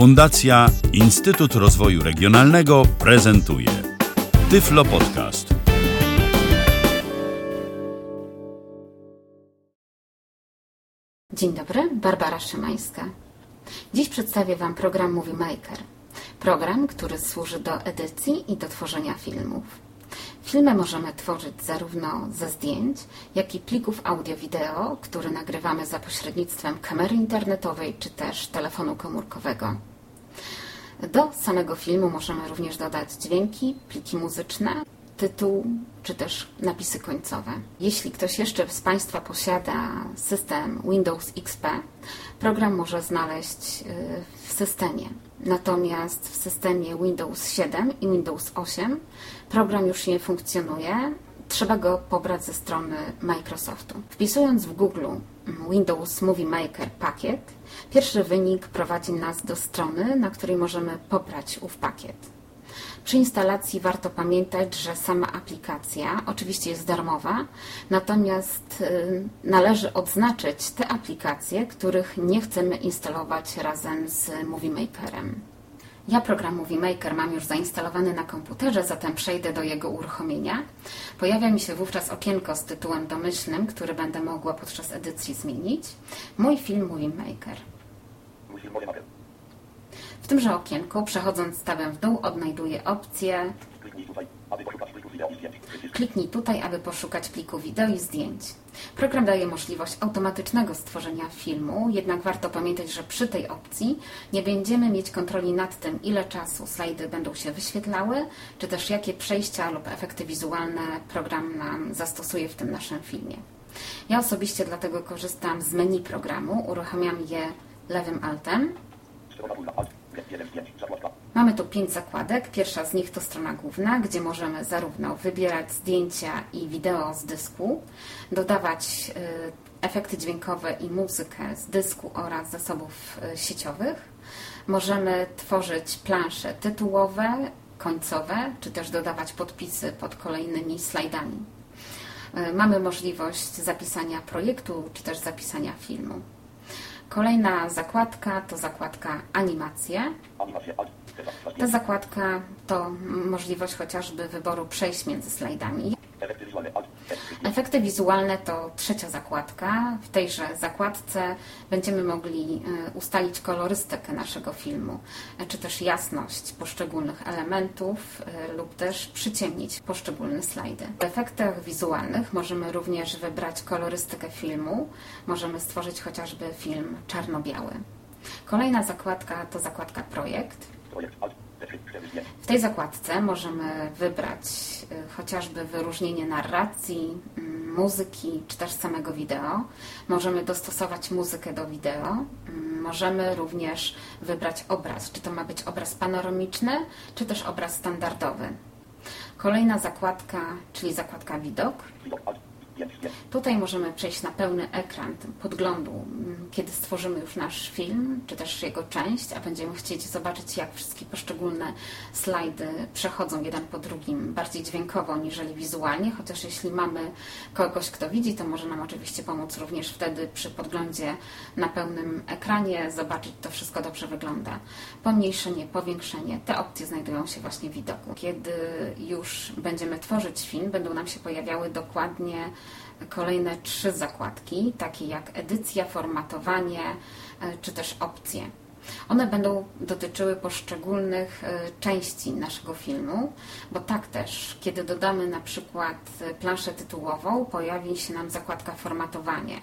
Fundacja Instytut Rozwoju Regionalnego prezentuje Tyflo Podcast. Dzień dobry, Barbara Szymańska. Dziś przedstawię Wam program Movie Maker. Program, który służy do edycji i do tworzenia filmów. Filmy możemy tworzyć zarówno ze zdjęć, jak i plików audio-wideo, które nagrywamy za pośrednictwem kamery internetowej czy też telefonu komórkowego. Do samego filmu możemy również dodać dźwięki, pliki muzyczne, tytuł czy też napisy końcowe. Jeśli ktoś jeszcze z Państwa posiada system Windows XP, program może znaleźć y, w systemie. Natomiast w systemie Windows 7 i Windows 8 program już nie funkcjonuje. Trzeba go pobrać ze strony Microsoftu. Wpisując w Google Windows Movie Maker pakiet, pierwszy wynik prowadzi nas do strony, na której możemy pobrać ów pakiet. Przy instalacji warto pamiętać, że sama aplikacja oczywiście jest darmowa, natomiast y, należy odznaczyć te aplikacje, których nie chcemy instalować razem z Movie Makerem. Ja program Movie Maker mam już zainstalowany na komputerze, zatem przejdę do jego uruchomienia. Pojawia mi się wówczas okienko z tytułem domyślnym, który będę mogła podczas edycji zmienić. Mój film Movie Maker. Mój film Movie Maker. W tymże okienku, przechodząc tabem w dół, odnajduję opcję Kliknij tutaj, Kliknij tutaj, aby poszukać pliku wideo i zdjęć. Program daje możliwość automatycznego stworzenia filmu, jednak warto pamiętać, że przy tej opcji nie będziemy mieć kontroli nad tym, ile czasu slajdy będą się wyświetlały, czy też jakie przejścia lub efekty wizualne program nam zastosuje w tym naszym filmie. Ja osobiście dlatego korzystam z menu programu, uruchamiam je lewym altem. Mamy tu pięć zakładek. Pierwsza z nich to strona główna, gdzie możemy zarówno wybierać zdjęcia i wideo z dysku, dodawać y, efekty dźwiękowe i muzykę z dysku oraz zasobów y, sieciowych. Możemy tworzyć plansze tytułowe, końcowe, czy też dodawać podpisy pod kolejnymi slajdami. Y, Mamy możliwość zapisania projektu, czy też zapisania filmu. Kolejna zakładka to zakładka animacje. Animacje, Ta zakładka to możliwość chociażby wyboru przejść między slajdami. Efekty wizualne to trzecia zakładka. W tejże zakładce będziemy mogli e, ustalić kolorystykę naszego filmu, e, czy też jasność poszczególnych elementów e, lub też przyciemnić poszczególne slajdy. W efektach wizualnych możemy również wybrać kolorystykę filmu. Możemy stworzyć chociażby film czarno-biały. Kolejna zakładka to zakładka projekt. Projekt, alt, F3, cztery zdjęć. W tej zakładce możemy wybrać y, chociażby wyróżnienie narracji, mm, muzyki czy też samego wideo. Możemy dostosować muzykę do wideo. Mm, Możemy również wybrać obraz, czy to ma być obraz panoramiczny, czy też obraz standardowy. Kolejna zakładka, czyli zakładka widok. Widok. Tutaj możemy przejść na pełny ekran podglądu, mm, kiedy stworzymy już nasz film, czy też jego część, a będziemy chcieć zobaczyć, jak wszystkie poszczególne slajdy przechodzą jeden po drugim, bardziej dźwiękowo niżeli wizualnie, chociaż jeśli mamy kogoś, kto widzi, to może nam oczywiście pomóc również wtedy przy podglądzie na pełnym ekranie, zobaczyć, to wszystko dobrze wygląda. Pomniejszenie, powiększenie, te opcje znajdują się właśnie w widoku. Kiedy już będziemy tworzyć film, będą nam się pojawiały dokładnie kolejne trzy zakładki, takie jak edycja, formatowanie e, czy też opcje. One będą dotyczyły poszczególnych e, części naszego filmu, bo tak też, kiedy dodamy na przykład e, planszę tytułową, pojawi się nam zakładka formatowanie.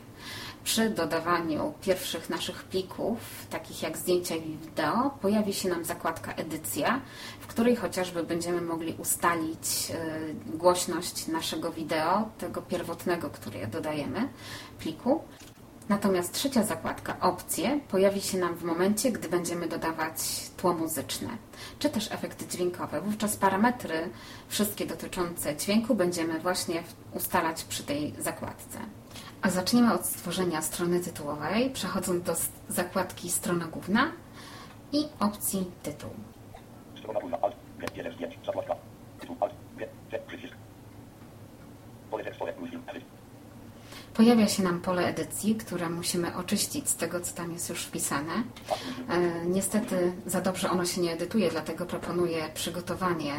Przy dodawaniu pierwszych naszych plików, takich jak zdjęcia i wideo, pojawi się nam zakładka edycja, w której chociażby będziemy mogli ustalić e, głośność naszego wideo, tego pierwotnego, które dodajemy pliku. Natomiast trzecia zakładka, opcje, pojawi się nam w momencie, gdy będziemy dodawać tło muzyczne, czy też efekty dźwiękowe. Wówczas parametry, wszystkie dotyczące dźwięku, będziemy właśnie ustalać przy tej zakładce. A zaczniemy od stworzenia strony tytułowej, przechodząc do zakładki strona główna i opcji tytuł. Strona główna, alt, zdjęć, zakładka. Tytuł, alt, G, przycisk. Pole tekstowe. Pojawia się nam pole edycji, które musimy oczyścić z tego, co tam jest już wpisane. E, niestety za dobrze ono się nie edytuje, dlatego proponuję przygotowanie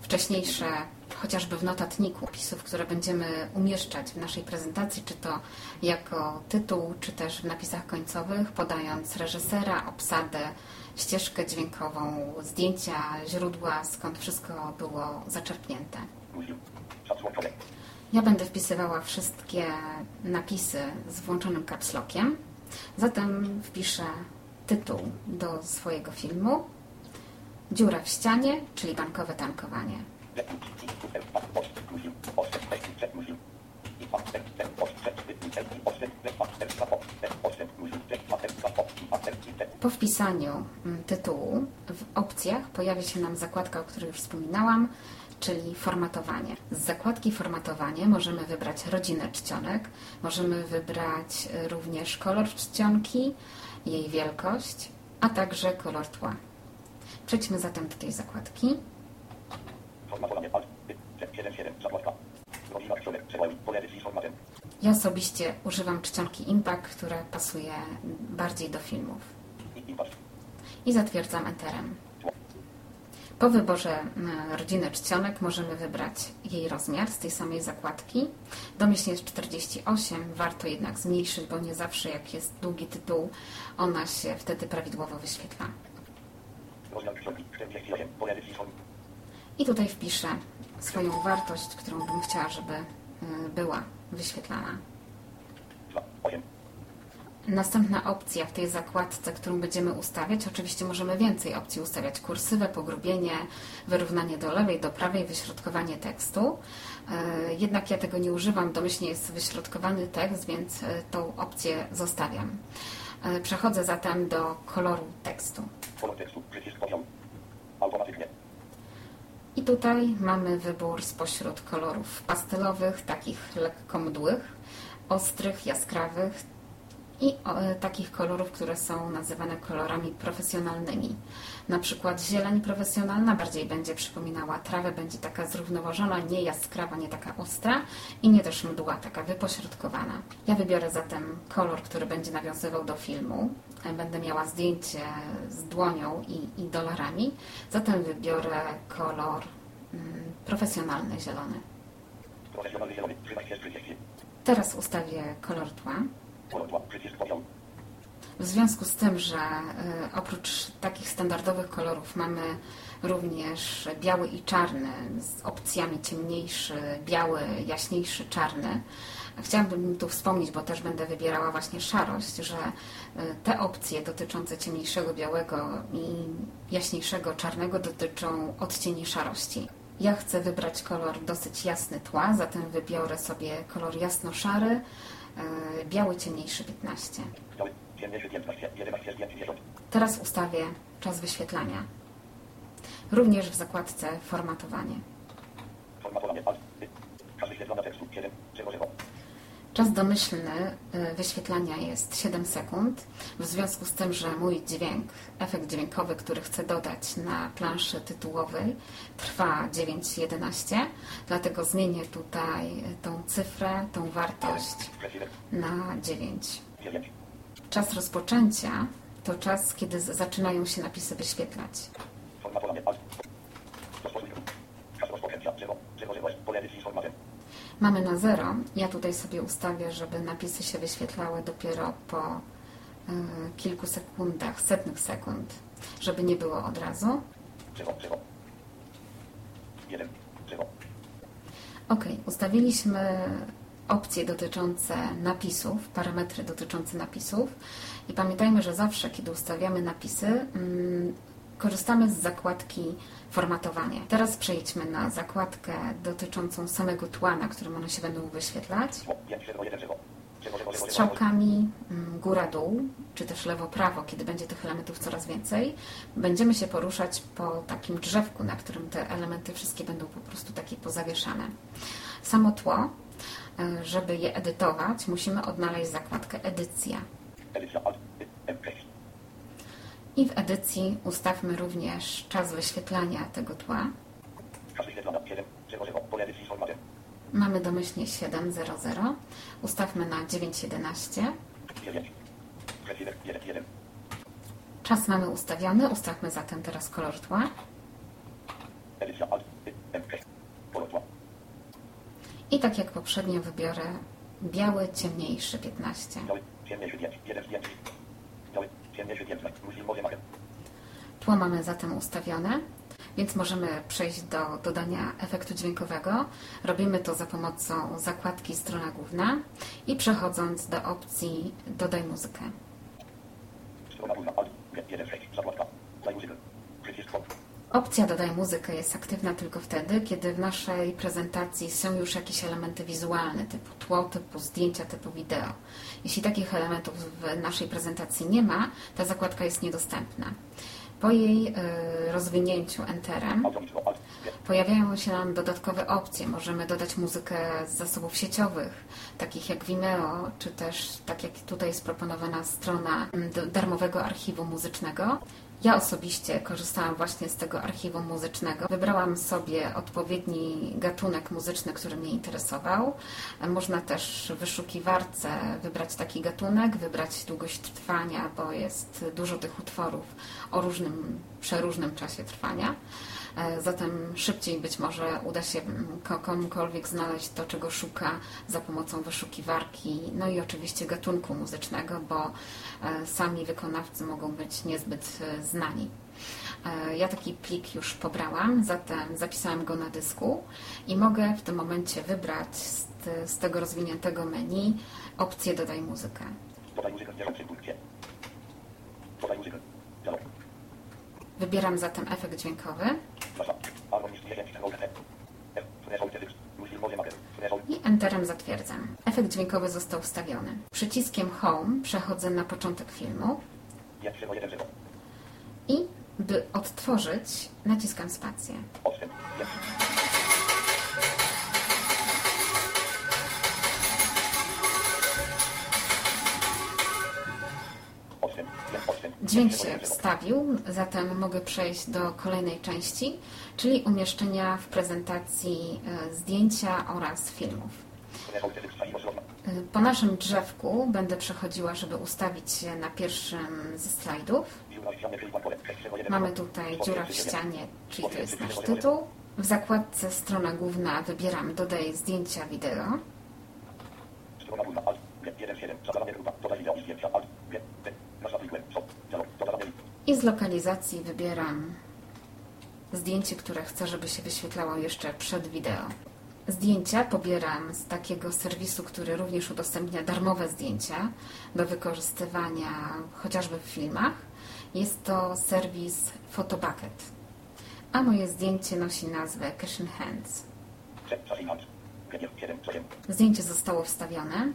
wcześniejsze, chociażby w notatniku, opisów, które będziemy umieszczać w naszej prezentacji, czy to jako tytuł, czy też w napisach końcowych, podając reżysera, obsadę, ścieżkę dźwiękową, zdjęcia, źródła, skąd wszystko było zaczerpnięte. Ja będę wpisywała wszystkie napisy z włączonym capslockiem. Zatem wpiszę tytuł do swojego filmu. Dziura w ścianie, czyli bankowe tankowanie. Po wpisaniu mm, tytułu w opcjach pojawia się nam zakładka, o której już wspominałam, czyli formatowanie. Z zakładki formatowanie możemy wybrać rodzinę czcionek, możemy wybrać y, również kolor czcionki, jej wielkość, a także kolor tła. Przejdźmy zatem do tej zakładki. Formatowanie alt. 77. Zakładka. Godzina czcionek. Przełajuj. Pole edycji z formatem. Ja osobiście używam czcionki Impact, która pasuje bardziej do filmów. I zatwierdzam Enterem. Po wyborze rodziny czcionek możemy wybrać jej rozmiar z tej samej zakładki. Domyślnie jest 48, warto jednak zmniejszyć, bo nie zawsze jak jest długi tytuł, ona się wtedy prawidłowo wyświetla. Rozmiar czcionki. 48. Pole edycji z formatem. I tutaj wpiszę swoją wartość, którą bym chciała, żeby y, była wyświetlana. 2. 8. Następna opcja w tej zakładce, którą będziemy ustawiać, oczywiście możemy więcej opcji ustawiać. Kursywę, pogrubienie, wyrównanie do lewej, do prawej, wyśrodkowanie tekstu. E, Jednak ja tego nie używam, domyślnie jest wyśrodkowany tekst, więc e, tą opcję zostawiam. Przechodzę zatem do koloru tekstu. I tutaj mamy wybór spośród kolorów pastelowych, takich lekko mdłych, ostrych, jaskrawych i e, takich kolorów, które są nazywane kolorami profesjonalnymi. Na przykład zieleń profesjonalna bardziej będzie przypominała trawę, będzie taka zrównoważona, nie jaskrawa, nie taka ostra i nie też mdła, taka wypośrodkowana. Ja wybiorę zatem kolor, który będzie nawiązywał do filmu. E, Będę miała zdjęcie z dłonią i, i dolarami, zatem wybiorę kolor mm, profesjonalny, zielony. Profesjonalny zielony. 13 30. Teraz ustawię kolor tła. W związku z tym, że y, oprócz takich standardowych kolorów mamy również biały i czarny z opcjami ciemniejszy, biały, jaśniejszy, czarny. Chciałabym tu wspomnieć, bo też będę wybierała właśnie szarość, że y, te opcje dotyczące ciemniejszego białego i jaśniejszego czarnego dotyczą odcieni szarości. Ja chcę wybrać kolor dosyć jasny tła, zatem wybiorę sobie kolor jasno-szary, biały ciemniejszy 15. Biały. Ciemniejszy 15. 11 z 50. Teraz ustawię czas wyświetlania. Również w zakładce formatowanie. Formatowanie. Czas wyświetlania tekstu. 7. 0 0. Czas domyślny y, wyświetlania jest 7 sekund. W związku z tym, że mój dźwięk, efekt dźwiękowy, który chcę dodać na planszy tytułowej, trwa 9.11, dlatego zmienię tutaj tą cyfrę, tą wartość na 9. 9. Czas rozpoczęcia to czas, kiedy zaczynają się napisy wyświetlać. Formatowanie alt. Rozpoczynamy. Czas rozpoczęcia. 0. 0 0. Pole edycji z formatem. Mamy na 0. Ja tutaj sobie ustawię, żeby napisy się wyświetlały dopiero po y, kilku sekundach, setnych sekund, żeby nie było od razu. 0 0. 1. 0. Ok, ustawiliśmy opcje dotyczące napisów, parametry dotyczące napisów i pamiętajmy, że zawsze, kiedy ustawiamy napisy, mm, korzystamy z zakładki formatowanie. Teraz przejdźmy na zakładkę dotyczącą samego tła, na którym one się będą wyświetlać. 5 0 1 0. 0 0 0 strzałkami mm, góra-dół, czy też lewo-prawo, kiedy będzie tych elementów coraz więcej, będziemy się poruszać po takim drzewku, na którym te elementy wszystkie będą po prostu takie pozawieszane. Samo tło, e, żeby je edytować, musimy odnaleźć zakładkę edycja. Edycja alt. M6. I w edycji ustawmy również czas wyświetlania tego tła. Czas wyświetlania. 7. 0 0. Pole edycji formatem. Mamy domyślnie 7.00. Ustawmy na 9.11. 9. Precyzek 1, 1. Czas mamy ustawiony. Ustawmy zatem teraz kolor Y, M, 6. Pole tła. I tak jak poprzednio wybiorę biały, ciemniejszy 15. Tło mamy zatem ustawione, więc możemy przejść do dodania efektu dźwiękowego. Robimy to za pomocą zakładki strona główna i przechodząc do opcji dodaj muzykę. Strona główna Alt, G, 1, 6. Zakładka. Daj muzykę. Przycisk Home. Opcja dodaj muzykę jest aktywna tylko wtedy, kiedy w naszej prezentacji są już jakieś elementy wizualne, typu tło, typu zdjęcia, typu wideo. Jeśli takich elementów w naszej prezentacji nie ma, ta zakładka jest niedostępna. Po jej y, rozwinięciu Enterem. Pojawiają się nam dodatkowe opcje. Możemy dodać muzykę z zasobów sieciowych, takich jak Vimeo, czy też, tak jak tutaj jest proponowana strona mm, darmowego archiwum muzycznego. Ja osobiście korzystałam właśnie z tego archiwum muzycznego. Wybrałam sobie odpowiedni gatunek muzyczny, który mnie interesował. Można też w wyszukiwarce wybrać taki gatunek, wybrać długość trwania, bo jest dużo tych utworów o różnym, przeróżnym czasie trwania. E, Zatem szybciej być może uda się mm, ko- komukolwiek znaleźć to, czego szuka za pomocą wyszukiwarki, no i oczywiście gatunku muzycznego, bo e, sami wykonawcy mogą być niezbyt e, znani. Ja taki plik już pobrałam, zatem zapisałam go na dysku i mogę w tym momencie wybrać z, z tego rozwiniętego menu opcję Dodaj muzykę. Dodaj muzykę w. Dodaj muzykę. Wybieram zatem efekt dźwiękowy Nasza. Harmoniczny 10, Roll, F. F. Threshold, Text. Musi może makę. Threshold. i Enterem zatwierdzam. Efekt dźwiękowy został ustawiony. Przyciskiem Home przechodzę na początek filmu 1, 0, 1, 0. i by odtworzyć naciskam spację. Dźwięk 1, się 0, 0. wstawił, zatem mogę przejść do kolejnej części, czyli umieszczenia w prezentacji e, zdjęcia oraz filmów. E, Po naszym drzewku będę przechodziła, żeby ustawić się na pierwszym ze slajdów. Dziura w ścianie, czyli pole. 6, 0, 1, Mamy 0. tutaj dziura w 1, ścianie, czyli to jest nasz tytuł. W zakładce strona główna wybieram dodaj zdjęcia wideo. Strona główna. Alt. G, 1, 7. Zadanie grupa. Dodaj wideo i zdjęcia. Alt. G. B. Nasza plikłem. Stop. Dialog. Dodane link. I z lokalizacji wybieram zdjęcie, które chcę, żeby się wyświetlało jeszcze przed wideo. Zdjęcia pobieram z takiego serwisu, który również udostępnia darmowe zdjęcia do wykorzystywania chociażby w filmach. Jest to serwis Photobucket. A moje zdjęcie nosi nazwę Cash in Hands. Prze- Czas i hand. G, 7, 8. Zdjęcie zostało wstawione.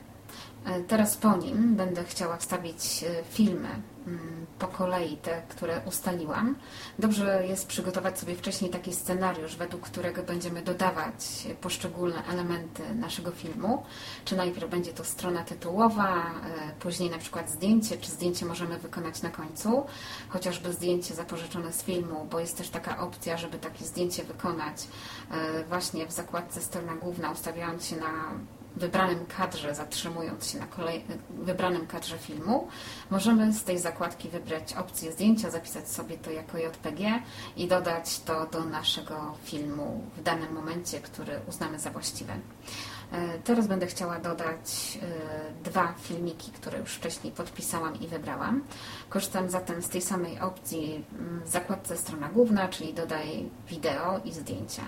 E, Teraz po nim będę chciała wstawić e, filmy mm, po kolei, te, które ustaliłam. Dobrze jest przygotować sobie wcześniej taki scenariusz, według którego będziemy dodawać poszczególne elementy naszego filmu. Czy najpierw będzie to strona tytułowa, e, później na przykład zdjęcie, czy zdjęcie możemy wykonać na końcu, chociażby zdjęcie zapożyczone z filmu, bo jest też taka opcja, żeby takie zdjęcie wykonać właśnie w zakładce strona główna, ustawiając się na wybranym kadrze, zatrzymując się na kolej, wybranym kadrze filmu, możemy z tej zakładki wybrać opcję zdjęcia, zapisać sobie to jako JPG i dodać to do naszego filmu w danym momencie, który uznamy za właściwy. E, Teraz będę chciała dodać e, dwa filmiki, które już wcześniej podpisałam i wybrałam. Korzystam zatem z tej samej opcji w zakładce strona główna, czyli dodaj wideo i zdjęcia.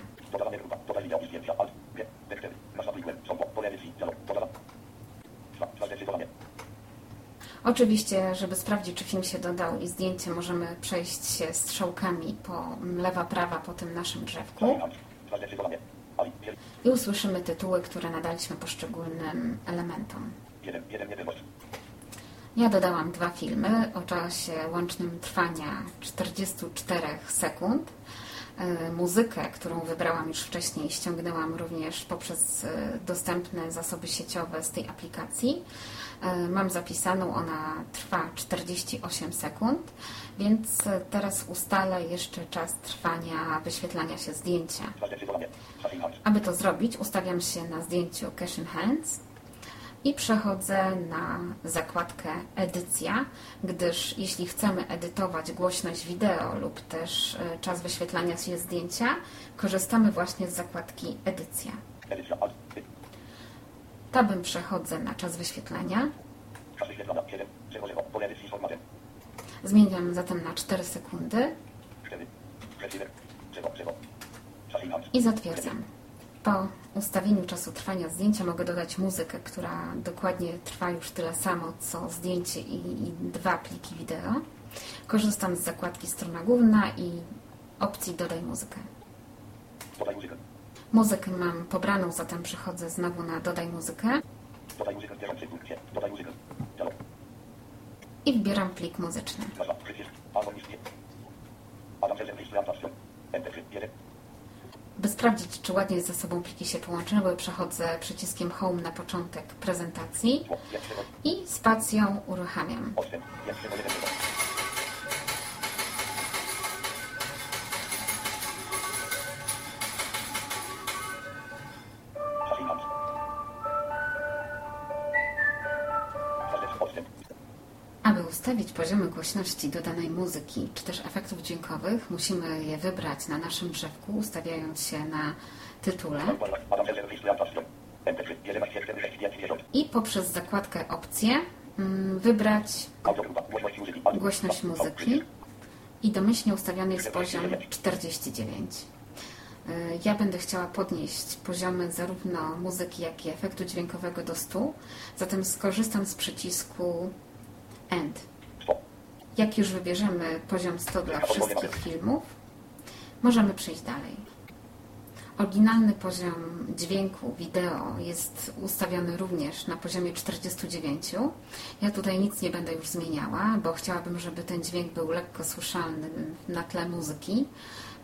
Dodaj wideo i zdjęcia. Alt. G. Tekst. Nasza plikłem. Stop. Pole edycji. Dialog. Dodana. Dwa. Zdecydowanie. Oczywiście, żeby sprawdzić, czy film się dodał i zdjęcie, możemy przejść się strzałkami po lewa, prawa po tym naszym drzewku i usłyszymy tytuły, które nadaliśmy poszczególnym elementom. 1, 1, 1, 8. Ja dodałam dwa filmy o czasie łącznym trwania 44 sekund. E, Muzykę, którą wybrałam już wcześniej, ściągnęłam również poprzez e, dostępne zasoby sieciowe z tej aplikacji. E, Mam zapisaną, ona trwa 48 sekund, więc e, teraz ustalę jeszcze czas trwania wyświetlania się zdjęcia. Aby to zrobić, ustawiam się na zdjęciu Cache in Hands i przechodzę na zakładkę Edycja, gdyż jeśli chcemy edytować głośność wideo lub też e, czas wyświetlania się zdjęcia, korzystamy właśnie z zakładki Edycja. Tabem przechodzę na czas wyświetlania. Czas wyświetlania 7. 0 0. Pole edycji z formatem. Zmieniam zatem na 4 sekundy 4. Receiver. 0 0. Shutting hands. i zatwierdzam. Po ustawieniu czasu trwania zdjęcia mogę dodać muzykę, która dokładnie trwa już tyle samo co zdjęcie i, i dwa pliki wideo. Korzystam z zakładki strona główna i opcji dodaj muzykę. Dodaj muzykę. Muzykę mam pobraną, zatem przechodzę znowu na dodaj muzykę Dodaj muzykę w. Dodaj muzykę. Dialog. i wybieram plik muzyczny. 1. By sprawdzić, czy ładnie ze sobą pliki się połączyły, przechodzę przyciskiem Home na początek prezentacji Tło. 1 0. i spacją uruchamiam. Odstęp. 1 0 1 poziomy głośności dodanej muzyki czy też efektów dźwiękowych, musimy je wybrać na naszym drzewku, ustawiając się na tytule Adam Cezar Rejestracja. Enter 11 4 6 5 10. i poprzez zakładkę opcje mm, wybrać. Głośność muzyki. I domyślnie ustawiony jest poziom 49. Y, Ja będę chciała podnieść poziomy zarówno muzyki, jak i efektu dźwiękowego do 100, zatem skorzystam z przycisku End. Jak już wybierzemy poziom 100 dla wszystkich filmów, możemy przejść dalej. Oryginalny poziom dźwięku, wideo jest ustawiony również na poziomie 49. Ja tutaj nic nie będę już zmieniała, bo chciałabym, żeby ten dźwięk był lekko słyszalny na tle muzyki.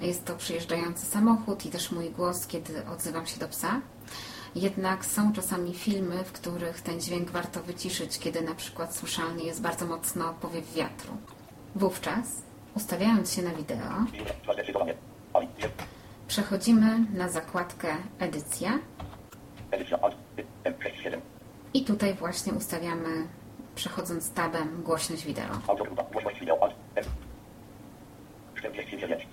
Jest to przyjeżdżający samochód i też mój głos, kiedy odzywam się do psa. Jednak są czasami filmy, w których ten dźwięk warto wyciszyć, kiedy na przykład słyszalny jest bardzo mocno powiew wiatru. Wówczas, ustawiając się na wideo, przechodzimy na zakładkę Edycja Edycja alt. M. 6 7. i tutaj właśnie ustawiamy, przechodząc tabem, głośność wideo. Audiogrupa. Głośność wideo alt. M. 49.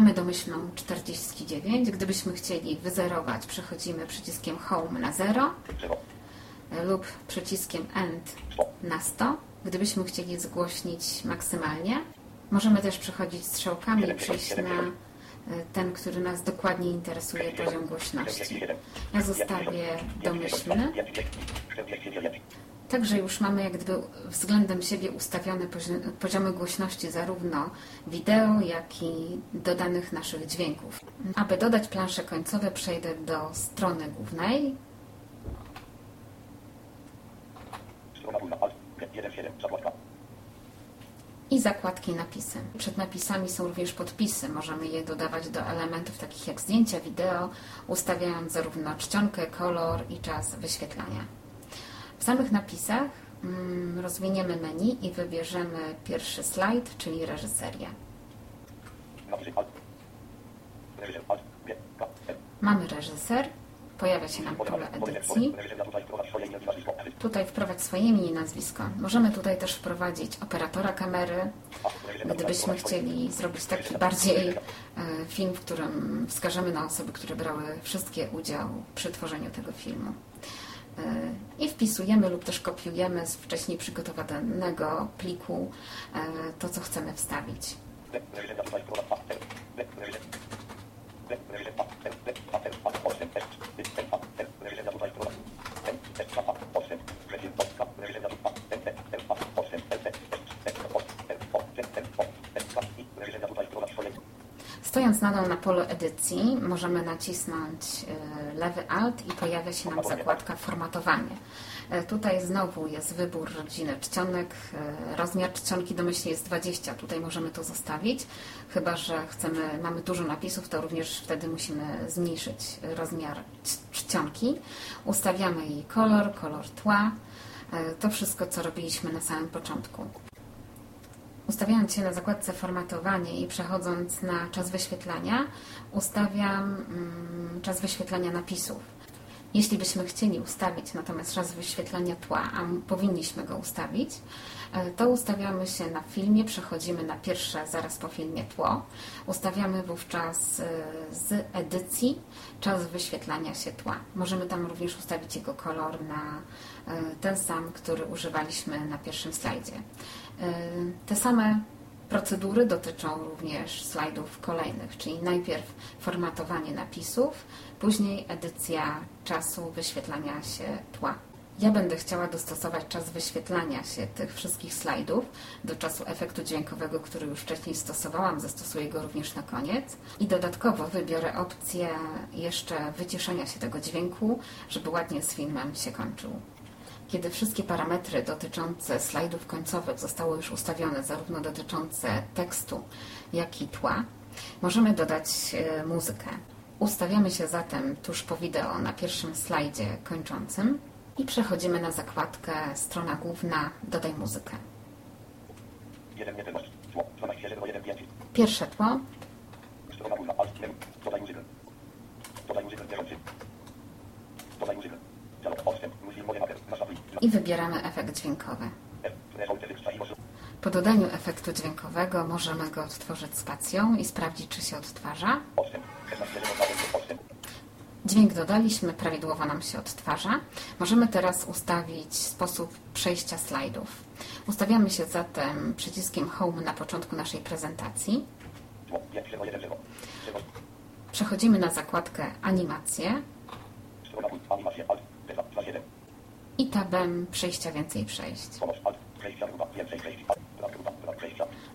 Mamy domyślną 49. Gdybyśmy chcieli wyzerować, przechodzimy przyciskiem Home na 0 0. lub przyciskiem End na 100. Gdybyśmy chcieli zgłośnić maksymalnie, możemy też przechodzić strzałkami i przejść na e, ten, który nas dokładnie interesuje, poziom głośności. Ja zostawię domyślny. 49. Także już mamy jak gdyby względem siebie ustawione pozi- poziomy głośności zarówno wideo, jak i dodanych naszych dźwięków. Aby dodać plansze końcowe przejdę do strony głównej. Strona główna alt. 1 7. Zakładka. i zakładki napisy. Przed napisami są również podpisy. Możemy je dodawać do elementów takich jak zdjęcia, wideo, ustawiając zarówno czcionkę, kolor i czas wyświetlania. W samych napisach mm, rozwiniemy menu i wybierzemy pierwszy slajd, czyli reżyserię. Mamy reżyser, pojawia się nam pole edycji. Reżyser tutaj wprowadź swoje imię i nazwisko. Tutaj wprowadź swoje imię i nazwisko. Możemy tutaj też wprowadzić operatora kamery, Gdybyśmy chcieli zrobić taki bardziej e, film, w którym wskażemy na osoby, które brały wszystkie udział przy tworzeniu tego filmu. I wpisujemy lub też kopiujemy z wcześniej przygotowanego pliku e, to, co chcemy wstawić. Stojąc nadal na polu edycji, możemy nacisnąć e, lewy Alt i pojawia się nam zakładka formatowanie. E, Tutaj znowu jest wybór rodziny czcionek. E, Rozmiar czcionki domyślnie jest 20. Tutaj możemy to zostawić. Chyba, że chcemy, mamy dużo napisów, to również wtedy musimy zmniejszyć rozmiar czcionki. Ustawiamy jej kolor, kolor tła. E, To wszystko, co robiliśmy na samym początku. Ustawiając się na zakładce formatowanie i przechodząc na czas wyświetlania, ustawiam mm, czas wyświetlania napisów. Jeśli byśmy chcieli ustawić natomiast czas wyświetlania tła, a powinniśmy go ustawić, e, to ustawiamy się na filmie, przechodzimy na pierwsze zaraz po filmie tło. Ustawiamy wówczas e, z edycji czas wyświetlania się tła. Możemy tam również ustawić jego kolor na e, ten sam, który używaliśmy na pierwszym slajdzie. Te same procedury dotyczą również slajdów kolejnych, czyli najpierw formatowanie napisów, później edycja czasu wyświetlania się tła. Ja będę chciała dostosować czas wyświetlania się tych wszystkich slajdów do czasu efektu dźwiękowego, który już wcześniej stosowałam. Zastosuję go również na koniec. I dodatkowo wybiorę opcję jeszcze wyciszenia się tego dźwięku, żeby ładnie z filmem się kończył. Kiedy wszystkie parametry dotyczące slajdów końcowych zostały już ustawione, zarówno dotyczące tekstu, jak i tła, możemy dodać e, muzykę. Ustawiamy się zatem tuż po wideo na pierwszym slajdzie kończącym i przechodzimy na zakładkę strona główna Dodaj muzykę. 1 nie wymasz. Tło. 12 0 1 5. Pierwsze tło. Dodaj muzykę. Dodaj muzykę. Dodaj muzykę. I wybieramy efekt dźwiękowy. Po dodaniu efektu dźwiękowego możemy go odtworzyć spacją i sprawdzić, czy się odtwarza. Odstęp. 16 0 2 Odstęp. Dźwięk dodaliśmy, prawidłowo nam się odtwarza. Możemy teraz ustawić sposób przejścia slajdów. Ustawiamy się zatem przyciskiem Home na początku naszej prezentacji. Tło. 5 0 1 0. 0. Przechodzimy na zakładkę Animacje i tabem Przejścia więcej przejść.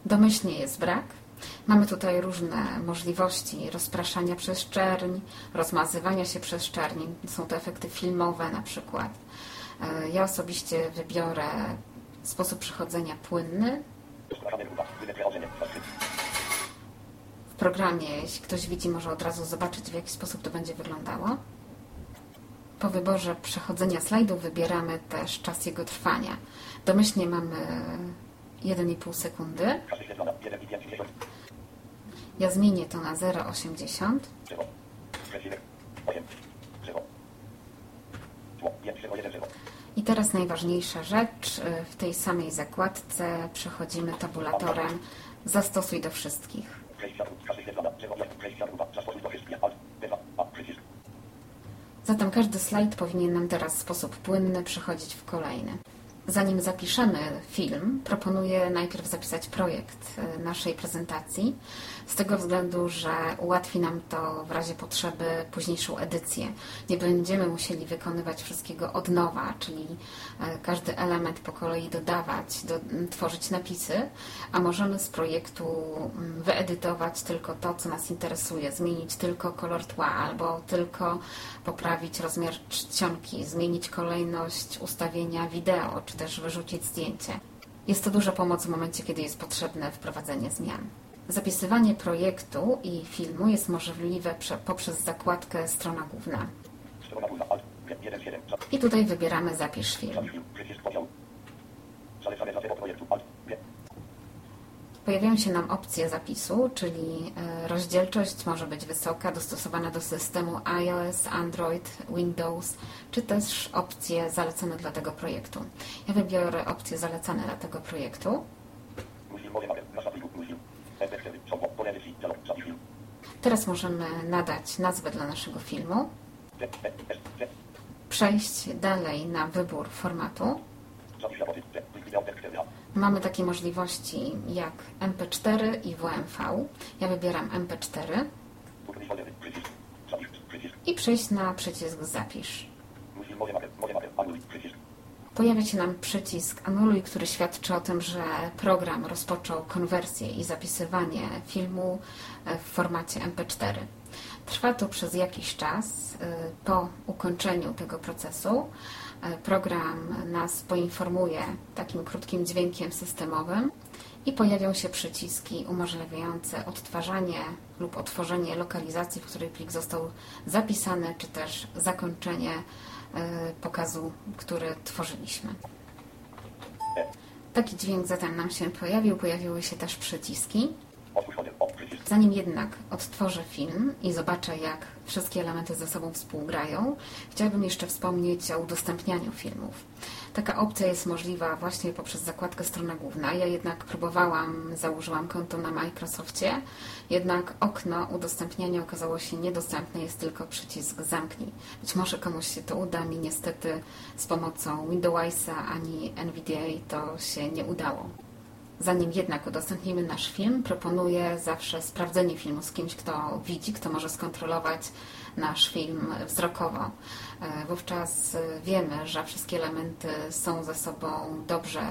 Domyślnie jest brak. Mamy tutaj różne możliwości rozpraszania przez czerń, rozmazywania się przez. Są to efekty filmowe na przykład. E, Ja osobiście wybiorę sposób przechodzenia płynny. W programie, jeśli ktoś widzi, może od razu zobaczyć, w jaki sposób to będzie wyglądało. Po wyborze przechodzenia slajdu wybieramy też czas jego trwania. Domyślnie mamy 1,5 sekundy. Czas wyświetlania. 1 i 5 10. Ja zmienię to na 0,80. 0. Przecinek. 8. 0. Tło. 5 0 1 0. I teraz najważniejsza rzecz. W tej samej zakładce przechodzimy tabulatorem Zastosuj do wszystkich. Przejścia grupa. Czas wyświetlania. 0 1. Przejścia grupa. Zastosuj do wszystkich. Alt. 2 A. Przycisk. Zatem każdy slajd powinien nam teraz w sposób płynny przechodzić w kolejny. Zanim zapiszemy film, proponuję najpierw zapisać projekt y, naszej prezentacji, z tego względu, że ułatwi nam to w razie potrzeby późniejszą edycję. Nie będziemy musieli wykonywać wszystkiego od nowa, czyli y, każdy element po kolei dodawać, do, tworzyć napisy, a możemy z projektu wyedytować tylko to, co nas interesuje, zmienić tylko kolor tła albo tylko poprawić rozmiar czcionki, zmienić kolejność ustawienia wideo, czy też wyrzucić zdjęcie. Jest to duża pomoc w momencie, kiedy jest potrzebne wprowadzenie zmian. Zapisywanie projektu i filmu jest możliwe prze- poprzez zakładkę Strona Główna. Strona główna. Alt. 1 7. I tutaj wybieramy Zapisz film. Zapisz film. Przycisk tego projektu. Alt. Pojawiają się nam opcje zapisu, czyli e, rozdzielczość może być wysoka, dostosowana do systemu iOS, Android, Windows, czy też opcje zalecane dla tego projektu. Ja wybiorę opcje zalecane dla tego projektu. Musi moje mapy. Nasza pliku. Musi. MP4. Są po. Pole edycji. Dialog. Zapisz film. Teraz możemy nadać nazwę dla naszego filmu, przejść dalej na wybór formatu. Zapisz raporty. Z. Plik wideo. Tekst. A. Mamy takie możliwości jak MP4 i WMV. Ja wybieram MP4 Utrudnij foldery. Przycisk. Zapisz. Przycisk. i przejść na przycisk Zapisz. Pojawia się nam przycisk Anuluj, który świadczy o tym, że program rozpoczął konwersję i zapisywanie filmu w formacie MP4. Trwa to przez jakiś czas. Y, Po ukończeniu tego procesu E, program nas poinformuje takim krótkim dźwiękiem systemowym i pojawią się przyciski umożliwiające odtwarzanie lub otworzenie lokalizacji, w której plik został zapisany, czy też zakończenie e, pokazu, który tworzyliśmy. Taki dźwięk zatem nam się pojawił, pojawiły się też przyciski. Zanim jednak odtworzę film i zobaczę, jak wszystkie elementy ze sobą współgrają, chciałabym jeszcze wspomnieć o udostępnianiu filmów. Taka opcja jest możliwa właśnie poprzez zakładkę strona główna. Ja jednak próbowałam, założyłam konto na Microsoftie, jednak okno udostępniania okazało się niedostępne, jest tylko przycisk zamknij. Być może komuś się to uda, mi niestety z pomocą Windowsa ani NVDA to się nie udało. Zanim jednak udostępnimy nasz film, proponuję zawsze sprawdzenie filmu z kimś, kto widzi, kto może skontrolować nasz film wzrokowo. E, Wówczas wiemy, że wszystkie elementy są ze sobą dobrze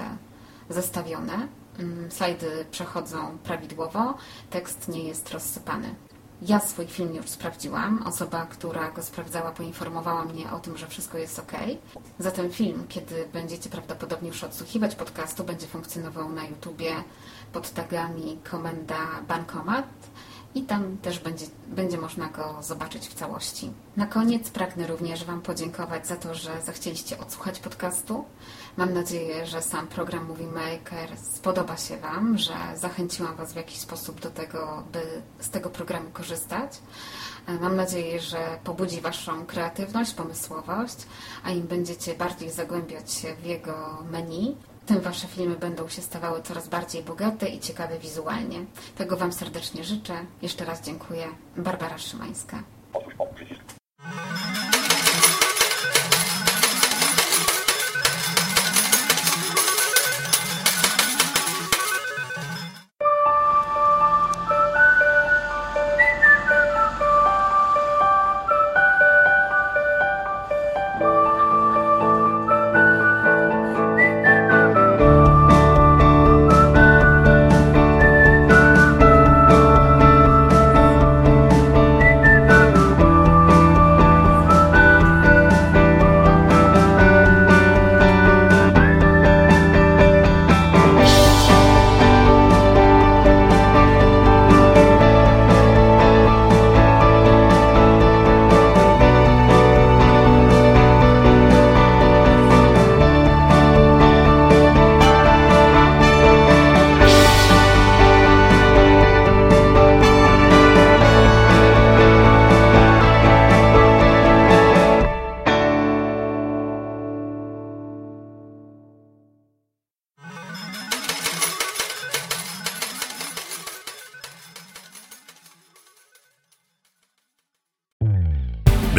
zestawione. Mm, Slajdy przechodzą prawidłowo, tekst nie jest rozsypany. Ja swój film już sprawdziłam. Osoba, która go sprawdzała, poinformowała mnie o tym, że wszystko jest ok. Zatem film, kiedy będziecie prawdopodobnie już odsłuchiwać podcastu, będzie funkcjonował na YouTubie pod tagami komenda Bankomat i tam też będzie, będzie można go zobaczyć w całości. Na koniec pragnę również Wam podziękować za to, że zechcieliście odsłuchać podcastu. Mam nadzieję, że sam program Movie Maker spodoba się Wam, że zachęciłam Was w jakiś sposób do tego, by z tego programu korzystać. E, Mam nadzieję, że pobudzi Waszą kreatywność, pomysłowość, a im będziecie bardziej zagłębiać się w jego menu, tym Wasze filmy będą się stawały coraz bardziej bogate i ciekawe wizualnie. Tego Wam serdecznie życzę. Jeszcze raz dziękuję. Barbara Szymańska.